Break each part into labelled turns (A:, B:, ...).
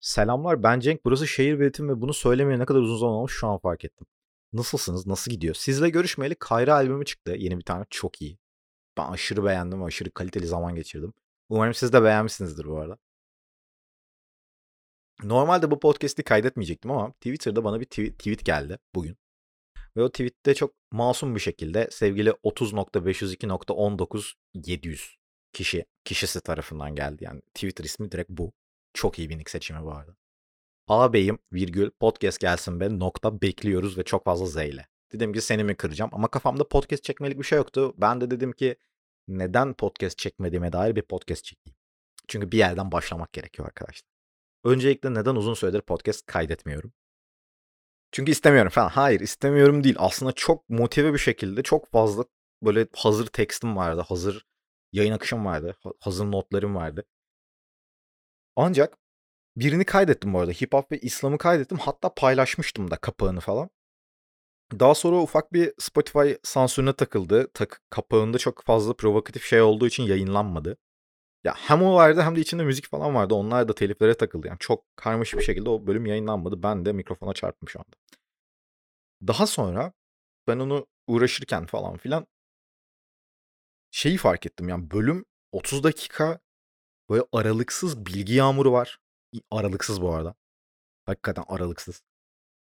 A: Selamlar ben Cenk. Burası Şehir Üretim ve bunu söylemeye ne kadar uzun zaman olmuş şu an fark ettim. Nasılsınız? Nasıl gidiyor? Sizle görüşmeyeli Kayra albümü çıktı. Yeni bir tane çok iyi. Ben aşırı beğendim. Aşırı kaliteli zaman geçirdim. Umarım siz de beğenmişsinizdir bu arada. Normalde bu podcast'i kaydetmeyecektim ama Twitter'da bana bir tweet geldi bugün. Ve o tweette çok masum bir şekilde sevgili 30.502.19.700 kişi kişisi tarafından geldi. Yani Twitter ismi direkt bu. Çok iyi bir nick seçimi bu arada. Ağabeyim virgül podcast gelsin be nokta bekliyoruz ve çok fazla Z ile. Dedim ki seni mi kıracağım ama kafamda podcast çekmelik bir şey yoktu. Ben de dedim ki neden podcast çekmediğime dair bir podcast çekeyim. Çünkü bir yerden başlamak gerekiyor arkadaşlar. Öncelikle neden uzun süredir podcast kaydetmiyorum? Çünkü istemiyorum falan. Hayır istemiyorum değil. Aslında çok motive bir şekilde çok fazla böyle hazır tekstim vardı. Hazır yayın akışım vardı. Hazır notlarım vardı. Ancak birini kaydettim bu arada. Hip hop ve İslam'ı kaydettim. Hatta paylaşmıştım da kapağını falan. Daha sonra ufak bir Spotify sansürüne takıldı. Tak kapağında çok fazla provokatif şey olduğu için yayınlanmadı. Ya hem o vardı hem de içinde müzik falan vardı. Onlar da teliflere takıldı. Yani çok karmaşık bir şekilde o bölüm yayınlanmadı. Ben de mikrofona çarptım şu anda. Daha sonra ben onu uğraşırken falan filan şeyi fark ettim. Yani bölüm 30 dakika böyle aralıksız bilgi yağmuru var. Aralıksız bu arada. Hakikaten aralıksız.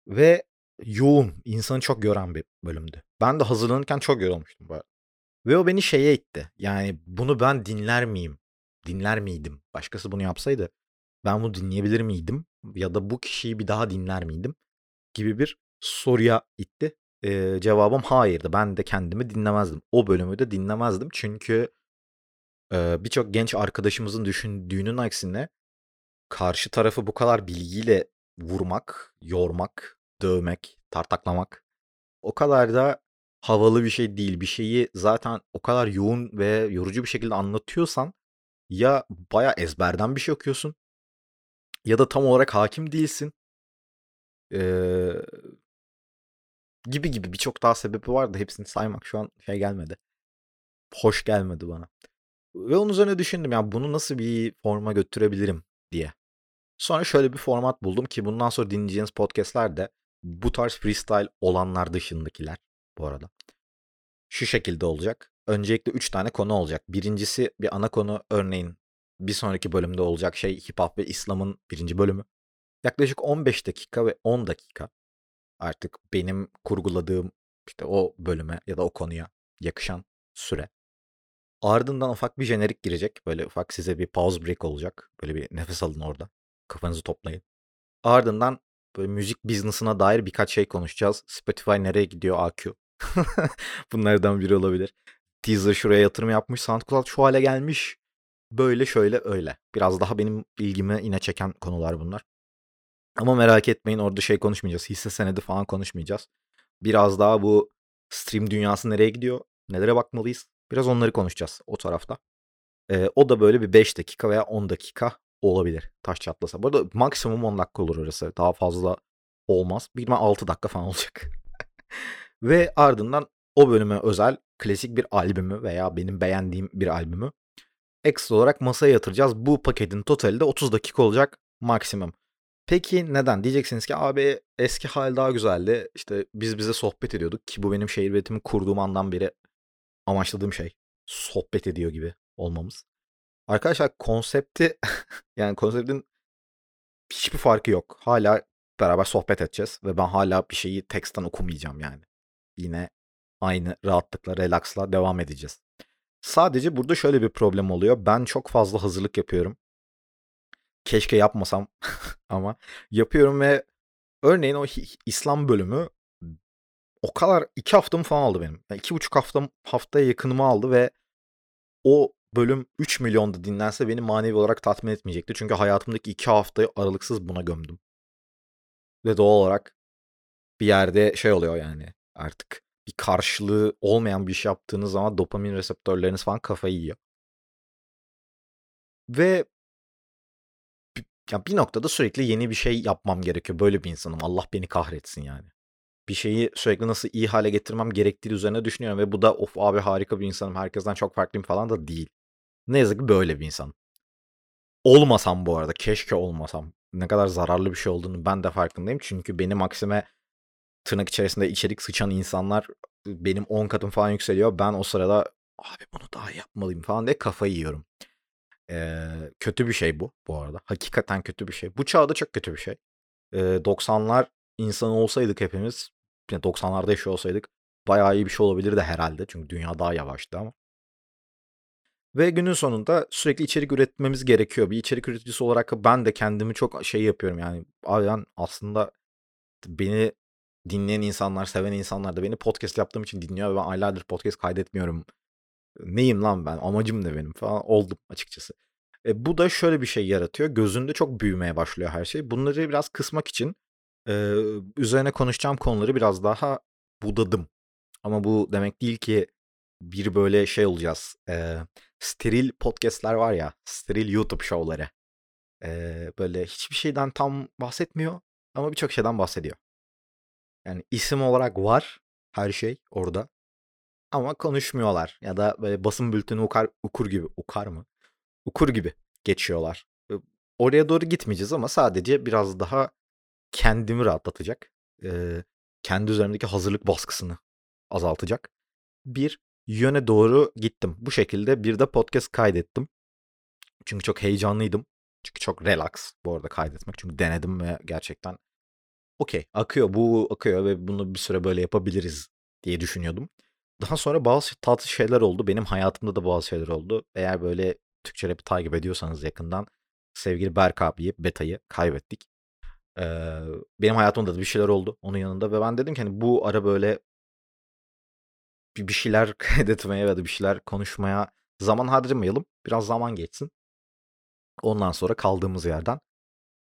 A: Ve yoğun, insanı çok gören bir bölümdü. Ben de hazırlanırken çok yorulmuştum bu arada. Ve o beni şeye itti. Yani bunu ben dinler miyim? Dinler miydim? Başkası bunu yapsaydı ben bunu dinleyebilir miydim? Ya da bu kişiyi bir daha dinler miydim? Gibi bir soruya itti. Ee, cevabım hayırdı. Ben de kendimi dinlemezdim. O bölümü de dinlemezdim. Çünkü birçok genç arkadaşımızın düşündüğünün aksine karşı tarafı bu kadar bilgiyle vurmak, yormak, dövmek, tartaklamak o kadar da havalı bir şey değil. Bir şeyi zaten o kadar yoğun ve yorucu bir şekilde anlatıyorsan ya baya ezberden bir şey okuyorsun ya da tam olarak hakim değilsin. Ee, gibi gibi birçok daha sebebi vardı. Hepsini saymak şu an şey gelmedi. Hoş gelmedi bana. Ve onun üzerine düşündüm ya bunu nasıl bir forma götürebilirim diye. Sonra şöyle bir format buldum ki bundan sonra dinleyeceğiniz podcastler de bu tarz freestyle olanlar dışındakiler bu arada. Şu şekilde olacak. Öncelikle 3 tane konu olacak. Birincisi bir ana konu örneğin bir sonraki bölümde olacak şey hip hop ve İslam'ın birinci bölümü. Yaklaşık 15 dakika ve 10 dakika artık benim kurguladığım işte o bölüme ya da o konuya yakışan süre. Ardından ufak bir jenerik girecek. Böyle ufak size bir pause break olacak. Böyle bir nefes alın orada. Kafanızı toplayın. Ardından böyle müzik business'ına dair birkaç şey konuşacağız. Spotify nereye gidiyor AQ? Bunlardan biri olabilir. Teaser şuraya yatırım yapmış. SoundCloud şu hale gelmiş. Böyle şöyle öyle. Biraz daha benim ilgimi yine çeken konular bunlar. Ama merak etmeyin orada şey konuşmayacağız. Hisse senedi falan konuşmayacağız. Biraz daha bu stream dünyası nereye gidiyor? Nelere bakmalıyız? Biraz onları konuşacağız o tarafta. Ee, o da böyle bir 5 dakika veya 10 dakika olabilir taş çatlasa. Bu arada maksimum 10 dakika olur orası. Daha fazla olmaz. Bilmem 6 dakika falan olacak. Ve ardından o bölüme özel klasik bir albümü veya benim beğendiğim bir albümü ekstra olarak masaya yatıracağız. Bu paketin totali de 30 dakika olacak maksimum. Peki neden? Diyeceksiniz ki abi eski hal daha güzeldi. İşte biz bize sohbet ediyorduk ki bu benim şehir üretimi kurduğum andan beri amaçladığım şey. Sohbet ediyor gibi olmamız. Arkadaşlar konsepti yani konseptin hiçbir farkı yok. Hala beraber sohbet edeceğiz ve ben hala bir şeyi teksten okumayacağım yani. Yine aynı rahatlıkla, relaxla devam edeceğiz. Sadece burada şöyle bir problem oluyor. Ben çok fazla hazırlık yapıyorum. Keşke yapmasam ama yapıyorum ve örneğin o İslam bölümü o kadar iki haftamı falan aldı benim. Yani iki buçuk haftam haftaya yakınımı aldı ve o bölüm 3 milyonda dinlense beni manevi olarak tatmin etmeyecekti. Çünkü hayatımdaki 2 haftayı aralıksız buna gömdüm. Ve doğal olarak bir yerde şey oluyor yani artık bir karşılığı olmayan bir iş yaptığınız zaman dopamin reseptörleriniz falan kafayı yiyor. Ve ya bir noktada sürekli yeni bir şey yapmam gerekiyor. Böyle bir insanım. Allah beni kahretsin yani. Bir şeyi sürekli nasıl iyi hale getirmem gerektiği üzerine düşünüyorum ve bu da of abi harika bir insanım. Herkesten çok farklıyım falan da değil. Ne yazık ki böyle bir insan. Olmasam bu arada keşke olmasam. ne kadar zararlı bir şey olduğunu ben de farkındayım. Çünkü benim aksime tırnak içerisinde içerik sıçan insanlar benim 10 katım falan yükseliyor. Ben o sırada abi bunu daha yapmalıyım falan diye kafayı yiyorum. Ee, kötü bir şey bu bu arada. Hakikaten kötü bir şey. Bu çağda çok kötü bir şey. Ee, 90'lar insan olsaydık hepimiz, 90'larda yaşıyor olsaydık bayağı iyi bir şey olabilirdi herhalde. Çünkü dünya daha yavaştı ama. Ve günün sonunda sürekli içerik üretmemiz gerekiyor. Bir içerik üreticisi olarak ben de kendimi çok şey yapıyorum yani. Abi ben aslında beni dinleyen insanlar, seven insanlar da beni podcast yaptığım için dinliyor ve ben aylardır podcast kaydetmiyorum. Neyim lan ben? Amacım ne benim falan oldum açıkçası. E, bu da şöyle bir şey yaratıyor. Gözünde çok büyümeye başlıyor her şey. Bunları biraz kısmak için e, üzerine konuşacağım konuları biraz daha budadım. Ama bu demek değil ki bir böyle şey olacağız. E, steril podcastler var ya, steril YouTube şovları. E, böyle hiçbir şeyden tam bahsetmiyor ama birçok şeyden bahsediyor. Yani isim olarak var her şey orada. Ama konuşmuyorlar. Ya da böyle basın bülteni ukar, okur gibi. Ukar mı? Okur gibi geçiyorlar. Oraya doğru gitmeyeceğiz ama sadece biraz daha kendimi rahatlatacak. E, kendi üzerimdeki hazırlık baskısını azaltacak. Bir yöne doğru gittim. Bu şekilde bir de podcast kaydettim. Çünkü çok heyecanlıydım. Çünkü çok relax bu arada kaydetmek. Çünkü denedim ve gerçekten okey akıyor bu akıyor ve bunu bir süre böyle yapabiliriz diye düşünüyordum. Daha sonra bazı tatlı şeyler oldu. Benim hayatımda da bazı şeyler oldu. Eğer böyle Türkçe rap'i takip ediyorsanız yakından sevgili Berk abiyi, Beta'yı kaybettik. Ee, benim hayatımda da bir şeyler oldu onun yanında ve ben dedim ki hani bu ara böyle bir, bir şeyler kaydetmeye ya da bir şeyler konuşmaya zaman harcamayalım. Biraz zaman geçsin. Ondan sonra kaldığımız yerden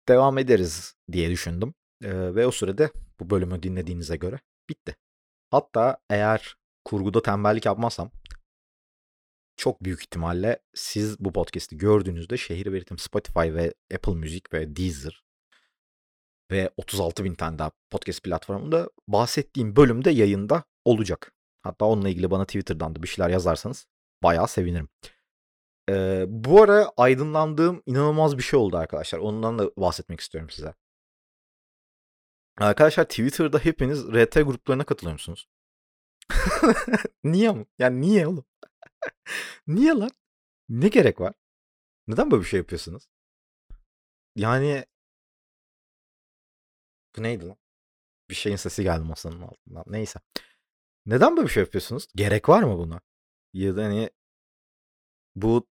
A: devam ederiz diye düşündüm. Ee, ve o sürede bu bölümü dinlediğinize göre bitti. Hatta eğer kurguda tembellik yapmazsam çok büyük ihtimalle siz bu podcast'i gördüğünüzde şehir veritim Spotify ve Apple Music ve Deezer ve 36 bin tane daha podcast platformunda bahsettiğim bölümde yayında olacak. Hatta onunla ilgili bana Twitter'dan da bir şeyler yazarsanız bayağı sevinirim. Ee, bu ara aydınlandığım inanılmaz bir şey oldu arkadaşlar. Ondan da bahsetmek istiyorum size. Arkadaşlar Twitter'da hepiniz RT gruplarına katılıyor musunuz? niye mi? Yani niye oğlum? niye lan? Ne gerek var? Neden böyle bir şey yapıyorsunuz? Yani bu neydi lan? Bir şeyin sesi geldi masanın altından. Neyse. Neden böyle bir şey yapıyorsunuz? Gerek var mı buna? Ya da hani bu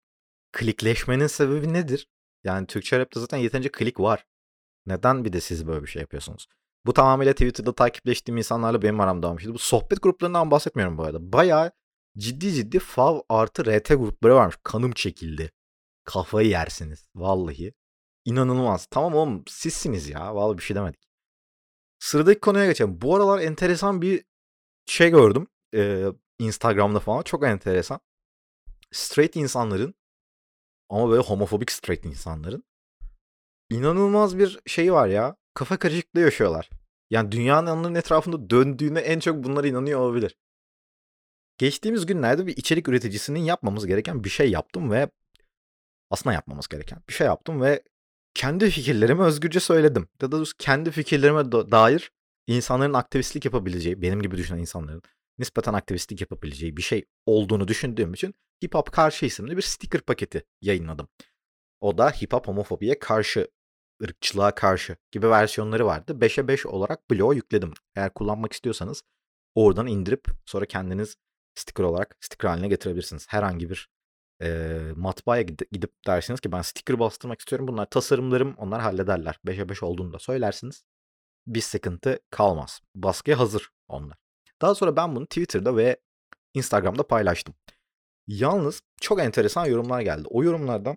A: klikleşmenin sebebi nedir? Yani Türkçe rapte zaten yeterince klik var. Neden bir de siz böyle bir şey yapıyorsunuz? Bu tamamıyla Twitter'da takipleştiğim insanlarla benim aramda olmuştu. Bu sohbet gruplarından bahsetmiyorum bu arada. Bayağı ciddi ciddi fav artı RT grupları varmış. Kanım çekildi. Kafayı yersiniz. Vallahi. İnanılmaz. Tamam oğlum sizsiniz ya. Vallahi bir şey demedik. Sıradaki konuya geçelim. Bu aralar enteresan bir şey gördüm. Ee, Instagram'da falan. Çok enteresan. Straight insanların ama böyle homofobik straight insanların inanılmaz bir şey var ya. Kafa karışıklığı yaşıyorlar. Yani dünyanın onların etrafında döndüğüne en çok bunlara inanıyor olabilir. Geçtiğimiz günlerde bir içerik üreticisinin yapmamız gereken bir şey yaptım ve aslında yapmamız gereken bir şey yaptım ve kendi fikirlerimi özgürce söyledim. Ya da kendi fikirlerime dair insanların aktivistlik yapabileceği, benim gibi düşünen insanların nispeten aktivistlik yapabileceği bir şey olduğunu düşündüğüm için Hip Hop Karşı isimli bir sticker paketi yayınladım. O da hip hop homofobiye karşı, ırkçılığa karşı gibi versiyonları vardı. 5'e 5 olarak bloğa yükledim. Eğer kullanmak istiyorsanız oradan indirip sonra kendiniz sticker olarak sticker haline getirebilirsiniz. Herhangi bir e, matbaaya gidip, dersiniz ki ben sticker bastırmak istiyorum. Bunlar tasarımlarım onlar hallederler. 5'e 5 olduğunu da söylersiniz. Bir sıkıntı kalmaz. Baskıya hazır onlar. Daha sonra ben bunu Twitter'da ve Instagram'da paylaştım. Yalnız çok enteresan yorumlar geldi. O yorumlardan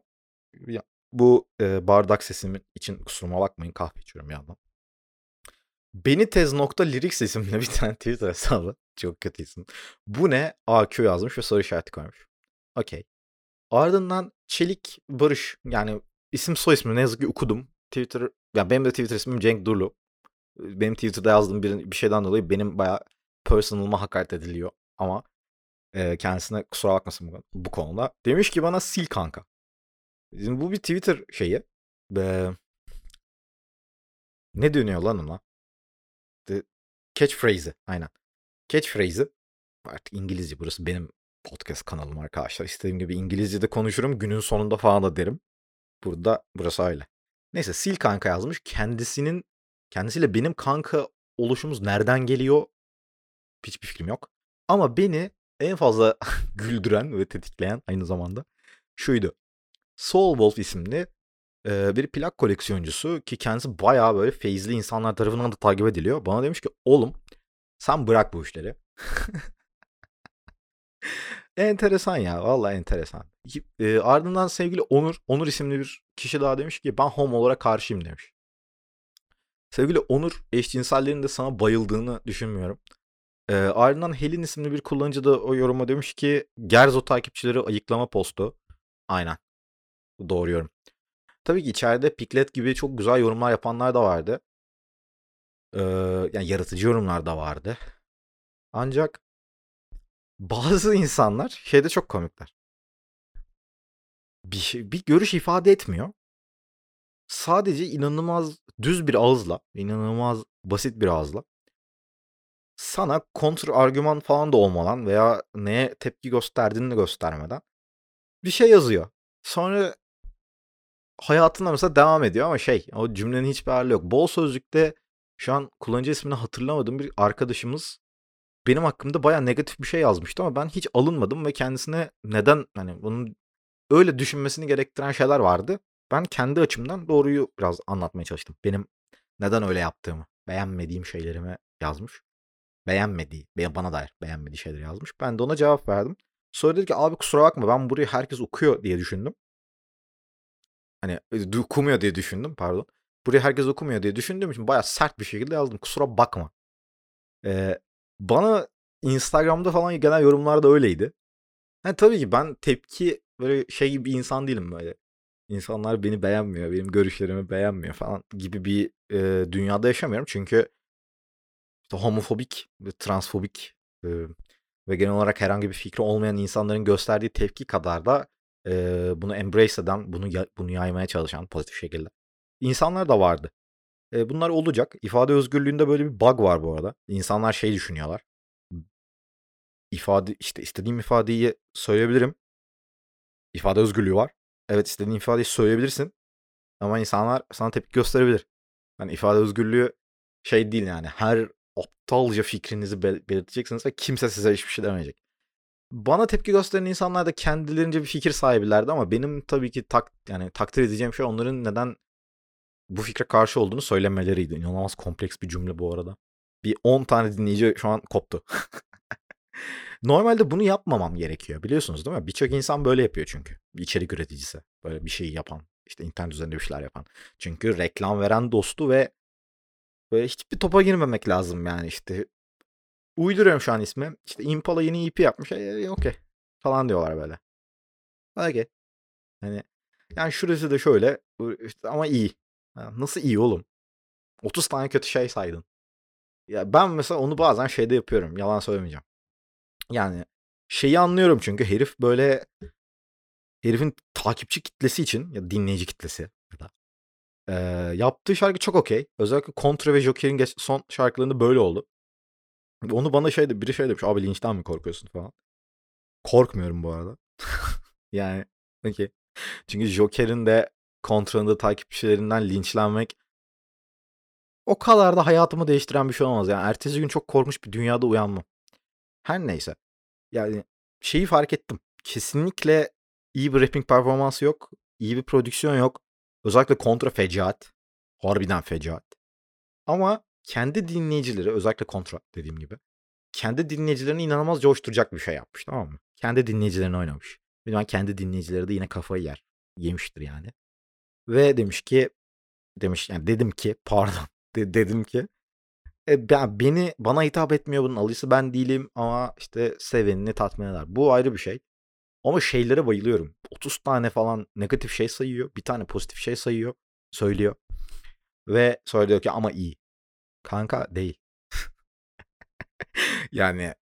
A: bu e, bardak sesimin için kusuruma bakmayın kahve içiyorum bir yandan. Beni tez nokta lyrics isimli bir tane Twitter hesabı. Çok kötü isim. Bu ne? AQ yazmış ve soru işareti koymuş. Okey. Ardından Çelik Barış yani isim soy ismi ne yazık ki okudum. Twitter ya benim de Twitter ismim Cenk Durlu. Benim Twitter'da yazdığım bir, bir şeyden dolayı benim bayağı personal'ıma hakaret ediliyor ama e, kendisine kusura bakmasın bu, bu konuda. Demiş ki bana sil kanka. Şimdi bu bir Twitter şeyi. E, Ne dönüyor lan ona? The catchphrase'i. Aynen. Catchphrase'i. Artık İngilizce burası benim podcast kanalım arkadaşlar. İstediğim gibi İngilizce'de konuşurum. Günün sonunda falan da derim. Burada burası öyle. Neyse Sil kanka yazmış. Kendisinin kendisiyle benim kanka oluşumuz nereden geliyor? Hiçbir fikrim yok. Ama beni en fazla güldüren ve tetikleyen aynı zamanda şuydu. Soul Wolf isimli e, bir plak koleksiyoncusu ki kendisi bayağı böyle feyizli insanlar tarafından da takip ediliyor. Bana demiş ki oğlum sen bırak bu işleri. enteresan ya vallahi enteresan. E, ardından sevgili Onur, Onur isimli bir kişi daha demiş ki ben homo olarak karşıyım demiş. Sevgili Onur eşcinsellerin de sana bayıldığını düşünmüyorum. E, ardından Helin isimli bir kullanıcı da o yoruma demiş ki Gerzo takipçileri ayıklama postu. Aynen. Doğru yorum. Tabii ki içeride Piklet gibi çok güzel yorumlar yapanlar da vardı. Ee, yani yaratıcı yorumlar da vardı. Ancak bazı insanlar şeyde çok komikler. Bir, şey, bir görüş ifade etmiyor. Sadece inanılmaz düz bir ağızla, inanılmaz basit bir ağızla sana kontr argüman falan da olmadan veya neye tepki gösterdiğini de göstermeden bir şey yazıyor. Sonra hayatında mesela devam ediyor ama şey o cümlenin hiçbir hali yok. Bol sözlükte şu an kullanıcı ismini hatırlamadığım bir arkadaşımız benim hakkımda baya negatif bir şey yazmıştı ama ben hiç alınmadım ve kendisine neden hani bunun öyle düşünmesini gerektiren şeyler vardı. Ben kendi açımdan doğruyu biraz anlatmaya çalıştım. Benim neden öyle yaptığımı, beğenmediğim şeylerimi yazmış. Beğenmediği, bana dair beğenmediği şeyler yazmış. Ben de ona cevap verdim. Sonra dedi ki abi kusura bakma ben burayı herkes okuyor diye düşündüm. Hani e, okumuyor diye düşündüm pardon. Burayı herkes okumuyor diye düşündüğüm için bayağı sert bir şekilde yazdım. Kusura bakma. Ee, bana Instagram'da falan gelen yorumlar da öyleydi. Yani tabii ki ben tepki böyle şey gibi bir insan değilim böyle. İnsanlar beni beğenmiyor, benim görüşlerimi beğenmiyor falan gibi bir e, dünyada yaşamıyorum. Çünkü işte homofobik, transfobik e, ve genel olarak herhangi bir fikri olmayan insanların gösterdiği tepki kadar da e, bunu embrace eden, bunu bunu yaymaya çalışan pozitif şekilde insanlar da vardı. E, bunlar olacak. İfade özgürlüğünde böyle bir bug var bu arada. İnsanlar şey düşünüyorlar. İfade işte istediğim ifadeyi söyleyebilirim. İfade özgürlüğü var. Evet istediğin ifadeyi söyleyebilirsin. Ama insanlar sana tepki gösterebilir. Yani ifade özgürlüğü şey değil yani. Her aptalca fikrinizi belirteceksiniz ve kimse size hiçbir şey demeyecek. Bana tepki gösteren insanlar da kendilerince bir fikir sahibilerdi ama benim tabii ki tak yani takdir edeceğim şey onların neden bu fikre karşı olduğunu söylemeleriydi. İnanılmaz kompleks bir cümle bu arada. Bir 10 tane dinleyici şu an koptu. Normalde bunu yapmamam gerekiyor biliyorsunuz değil mi? Birçok insan böyle yapıyor çünkü. İçerik üreticisi. Böyle bir şey yapan. işte internet üzerinde bir şeyler yapan. Çünkü reklam veren dostu ve böyle hiçbir topa girmemek lazım yani işte. Uyduruyorum şu an ismi. İşte Impala yeni EP yapmış. E, e, okey. Falan diyorlar böyle. Okey. Hani yani şurası da şöyle işte ama iyi. Nasıl iyi oğlum? 30 tane kötü şey saydın. Ya ben mesela onu bazen şeyde yapıyorum. Yalan söylemeyeceğim. Yani şeyi anlıyorum çünkü herif böyle herifin takipçi kitlesi için ya dinleyici kitlesi ya da e, yaptığı şarkı çok okey. Özellikle Contra ve Joker'in son şarkılarında böyle oldu. Onu bana şeyde biri şey demiş abi linçten mi korkuyorsun falan. Korkmuyorum bu arada. yani okey. Çünkü Joker'in de Contra'nın takipçilerinden linçlenmek o kadar da hayatımı değiştiren bir şey olmaz. Yani ertesi gün çok korkmuş bir dünyada uyanmam. Her neyse. Yani şeyi fark ettim. Kesinlikle iyi bir rapping performansı yok. İyi bir prodüksiyon yok. Özellikle kontra fecaat. Harbiden fecaat. Ama kendi dinleyicileri özellikle kontra dediğim gibi. Kendi dinleyicilerini inanılmaz coşturacak bir şey yapmış tamam mı? Kendi dinleyicilerini oynamış. Ben kendi dinleyicileri de yine kafayı yer. Yemiştir yani. Ve demiş ki demiş yani dedim ki pardon de, dedim ki e, ben, beni bana hitap etmiyor bunun alıcısı ben değilim ama işte sevenini tatmin eder. Bu ayrı bir şey. Ama şeylere bayılıyorum. 30 tane falan negatif şey sayıyor. Bir tane pozitif şey sayıyor. Söylüyor. Ve söylüyor ki ama iyi. Kanka değil. yani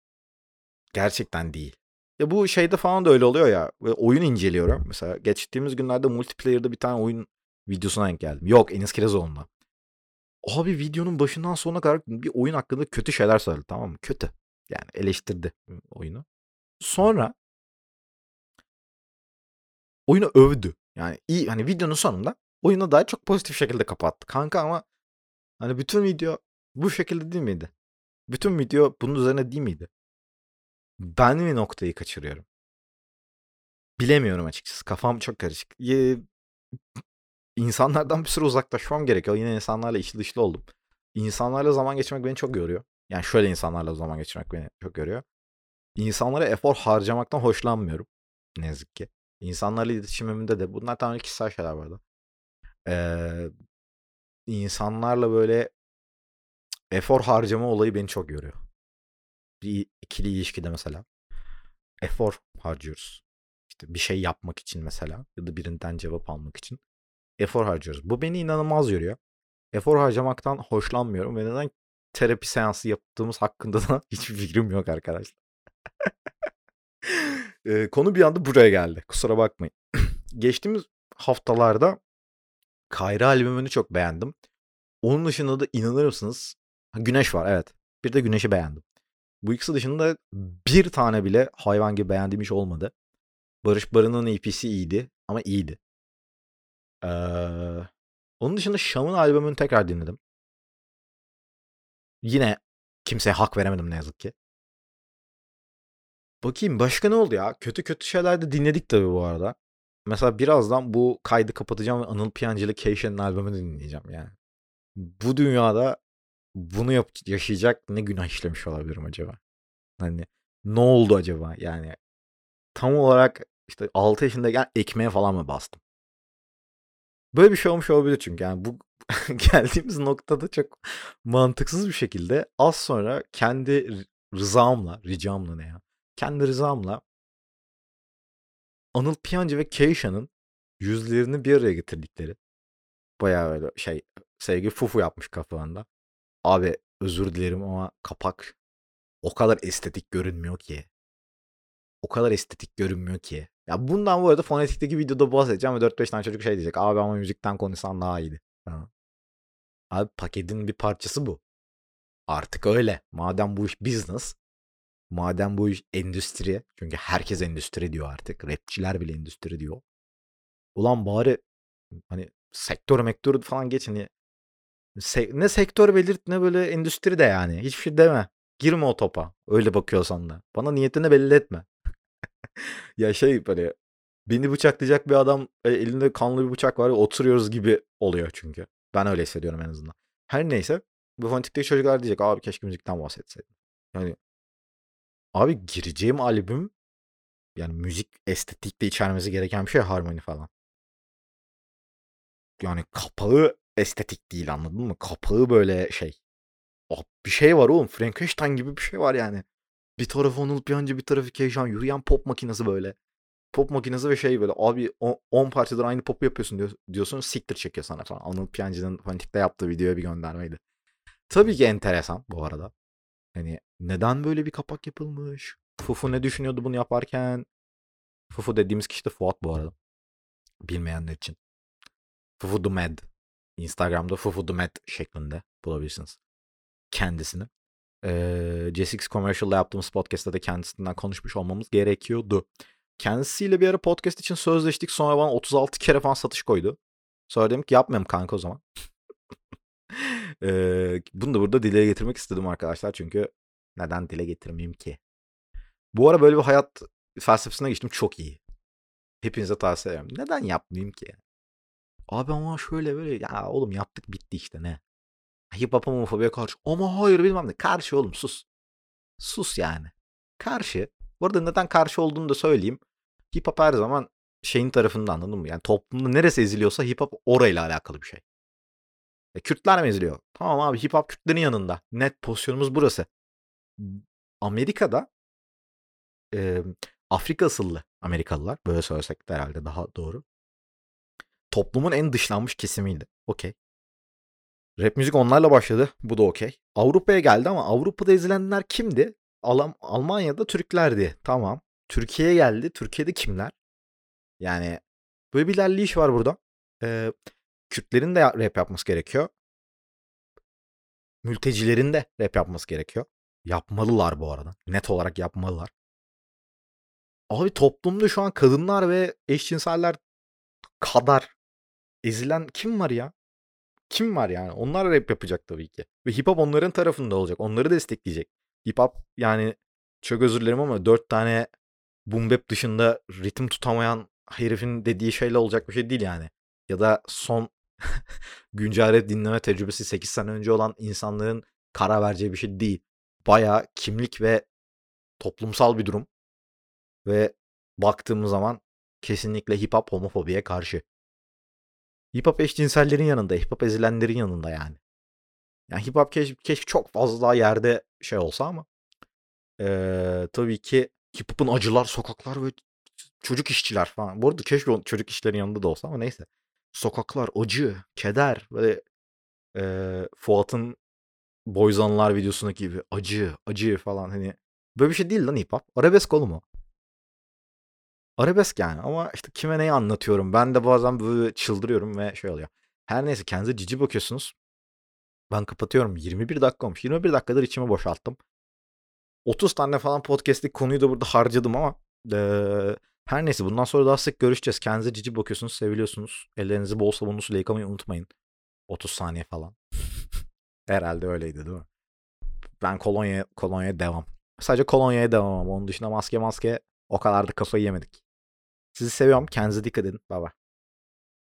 A: gerçekten değil. Ya bu şeyde falan da öyle oluyor ya. Oyun inceliyorum. Mesela geçtiğimiz günlerde multiplayer'da bir tane oyun videosuna denk geldim. Yok Enis Kirazoğlu'nda. Abi videonun başından sonuna kadar bir oyun hakkında kötü şeyler söyledi tamam mı? Kötü. Yani eleştirdi oyunu. Sonra oyunu övdü. Yani iyi hani videonun sonunda oyunu daha çok pozitif şekilde kapattı. Kanka ama hani bütün video bu şekilde değil miydi? Bütün video bunun üzerine değil miydi? Ben mi noktayı kaçırıyorum? Bilemiyorum açıkçası. Kafam çok karışık. Ee, insanlardan bir süre uzaklaşmam gerekiyor. Yine insanlarla içli dışlı oldum. İnsanlarla zaman geçirmek beni çok yoruyor. Yani şöyle insanlarla zaman geçirmek beni çok yoruyor. İnsanlara efor harcamaktan hoşlanmıyorum. Ne yazık ki. İnsanlarla iletişimimde de bunlar tamamen kişisel şeyler arada. Ee, insanlarla böyle efor harcama olayı beni çok yoruyor. Bir ikili ilişkide mesela efor harcıyoruz. İşte bir şey yapmak için mesela ya da birinden cevap almak için efor harcıyoruz. Bu beni inanılmaz yoruyor. Efor harcamaktan hoşlanmıyorum ve neden terapi seansı yaptığımız hakkında da hiçbir fikrim yok arkadaşlar. e, konu bir anda buraya geldi. Kusura bakmayın. Geçtiğimiz haftalarda Kayra albümünü çok beğendim. Onun dışında da inanır mısınız? Güneş var evet. Bir de Güneş'i beğendim. Bu ikisi dışında bir tane bile hayvan gibi beğendiğim iş olmadı. Barış Barın'ın EP'si iyiydi ama iyiydi. Ee, onun dışında Şam'ın albümünü tekrar dinledim. Yine kimseye hak veremedim ne yazık ki. Bakayım başka ne oldu ya? Kötü kötü şeyler de dinledik tabii bu arada. Mesela birazdan bu kaydı kapatacağım ve Anıl Piyancı'lı Keişen'in albümünü dinleyeceğim yani. Bu dünyada bunu yap yaşayacak ne günah işlemiş olabilirim acaba? Hani ne oldu acaba? Yani tam olarak işte 6 yaşındayken ekmeğe falan mı bastım? Böyle bir şey olmuş olabilir çünkü yani bu geldiğimiz noktada çok mantıksız bir şekilde az sonra kendi rızamla, ricamla ne ya? Kendi rızamla Anıl Piyancı ve Keisha'nın yüzlerini bir araya getirdikleri bayağı öyle şey sevgi fufu yapmış kafalarında. Abi özür dilerim ama kapak o kadar estetik görünmüyor ki. O kadar estetik görünmüyor ki. Ya bundan bu arada fonetikteki videoda bahsedeceğim ve 4-5 tane çocuk şey diyecek. Abi ama müzikten konuşsan daha iyiydi. Ha. Abi paketin bir parçası bu. Artık öyle. Madem bu iş business. Madem bu iş endüstri. Çünkü herkes endüstri diyor artık. Rapçiler bile endüstri diyor. Ulan bari hani sektör mektör falan geç hani se- ne sektör belirt ne böyle endüstri de yani. Hiçbir şey deme. Girme o topa. Öyle bakıyorsan da. Bana niyetini belli etme. ya şey böyle beni bıçaklayacak bir adam e, elinde kanlı bir bıçak var oturuyoruz gibi oluyor çünkü. Ben öyle hissediyorum en azından. Her neyse bu fonetikteki çocuklar diyecek abi keşke müzikten bahsetseydin. Yani abi gireceğim albüm yani müzik estetikte içermesi gereken bir şey harmoni falan. Yani kapağı estetik değil anladın mı? Kapağı böyle şey. Oh, bir şey var oğlum. Frankenstein gibi bir şey var yani. Bir tarafı Onul Piyancı bir tarafı Keyşan. Yürüyen pop makinesi böyle. Pop makinesi ve şey böyle abi 10 parçadır aynı popu yapıyorsun diyor, diyorsun siktir çekiyor sana falan. Anıl Piyancı'nın Fanatik'te yaptığı videoya bir göndermeydi. Tabii ki enteresan bu arada. Hani neden böyle bir kapak yapılmış? Fufu ne düşünüyordu bunu yaparken? Fufu dediğimiz kişi de Fuat bu arada. Bilmeyenler için. Fufu the Mad. Instagram'da Fufu the Mad şeklinde bulabilirsiniz. Kendisini. Ee, JSX Commercial'da yaptığımız podcast'ta da kendisinden konuşmuş olmamız gerekiyordu. Kendisiyle bir ara podcast için sözleştik. Sonra bana 36 kere falan satış koydu. Sonra dedim ki yapmayayım kanka o zaman. ee, bunu da burada dile getirmek istedim arkadaşlar. Çünkü neden dile getirmeyeyim ki? Bu ara böyle bir hayat felsefesine geçtim. Çok iyi. Hepinize tavsiye ederim. Neden yapmayayım ki? Abi ama şöyle böyle ya oğlum yaptık bitti işte ne? Hip hop homofobiye karşı. Ama hayır bilmem ne. Karşı oğlum sus. Sus yani. Karşı. Bu arada neden karşı olduğunu da söyleyeyim. Hip hop her zaman şeyin tarafında anladın mı? Yani toplumda neresi eziliyorsa hip hop orayla alakalı bir şey. E, Kürtler mi eziliyor? Tamam abi hip hop Kürtlerin yanında. Net pozisyonumuz burası. Amerika'da e, Afrika asıllı Amerikalılar. Böyle söylesek de herhalde daha doğru. Toplumun en dışlanmış kesimiydi. Okey. Rap müzik onlarla başladı. Bu da okey. Avrupa'ya geldi ama Avrupa'da ezilenler kimdi? Alm Almanya'da Türklerdi. Tamam. Türkiye'ye geldi. Türkiye'de kimler? Yani böyle bir ilerleyiş var burada. Ee, Kürtlerin de rap yapması gerekiyor. mültecilerin de rap yapması gerekiyor. Yapmalılar bu arada. Net olarak yapmalılar. Abi toplumda şu an kadınlar ve eşcinseller kadar ezilen kim var ya? Kim var yani? Onlar rap yapacak tabii ki. Ve hip hop onların tarafında olacak. Onları destekleyecek. Hip hop yani çok özür dilerim ama dört tane boom bap dışında ritim tutamayan herifin dediği şeyle olacak bir şey değil yani. Ya da son güncel rap dinleme tecrübesi 8 sene önce olan insanların karar vereceği bir şey değil. Bayağı kimlik ve toplumsal bir durum. Ve baktığımız zaman kesinlikle hip hop homofobiye karşı. Hip hop eşcinsellerin yanında, hip hop ezilenlerin yanında yani. Yani hip hop keşke, keşke çok fazla daha yerde şey olsa ama ee, tabii ki hip hop'un acılar, sokaklar ve çocuk işçiler falan. Bu arada keşke çocuk işlerin yanında da olsa ama neyse. Sokaklar, acı, keder ve ee, Fuat'ın Boyzanlar videosundaki gibi acı, acı falan hani böyle bir şey değil lan hip hop. Arabesk oğlum o. Arabesk yani ama işte kime neyi anlatıyorum. Ben de bazen böyle çıldırıyorum ve şey oluyor. Her neyse kendinize cici bakıyorsunuz. Ben kapatıyorum. 21 dakika olmuş. 21 dakikadır içimi boşalttım. 30 tane falan podcast'lik konuyu da burada harcadım ama ee, her neyse bundan sonra daha sık görüşeceğiz. Kendinize cici bakıyorsunuz, seviliyorsunuz. Ellerinizi bol sabunlu yıkamayı unutmayın. 30 saniye falan. Herhalde öyleydi değil mi? Ben kolonya kolonya devam. Sadece kolonyaya devam ama onun dışında maske maske o kadar da kafayı yemedik. Sizi seviyorum. Kendinize dikkat edin. Bye bye.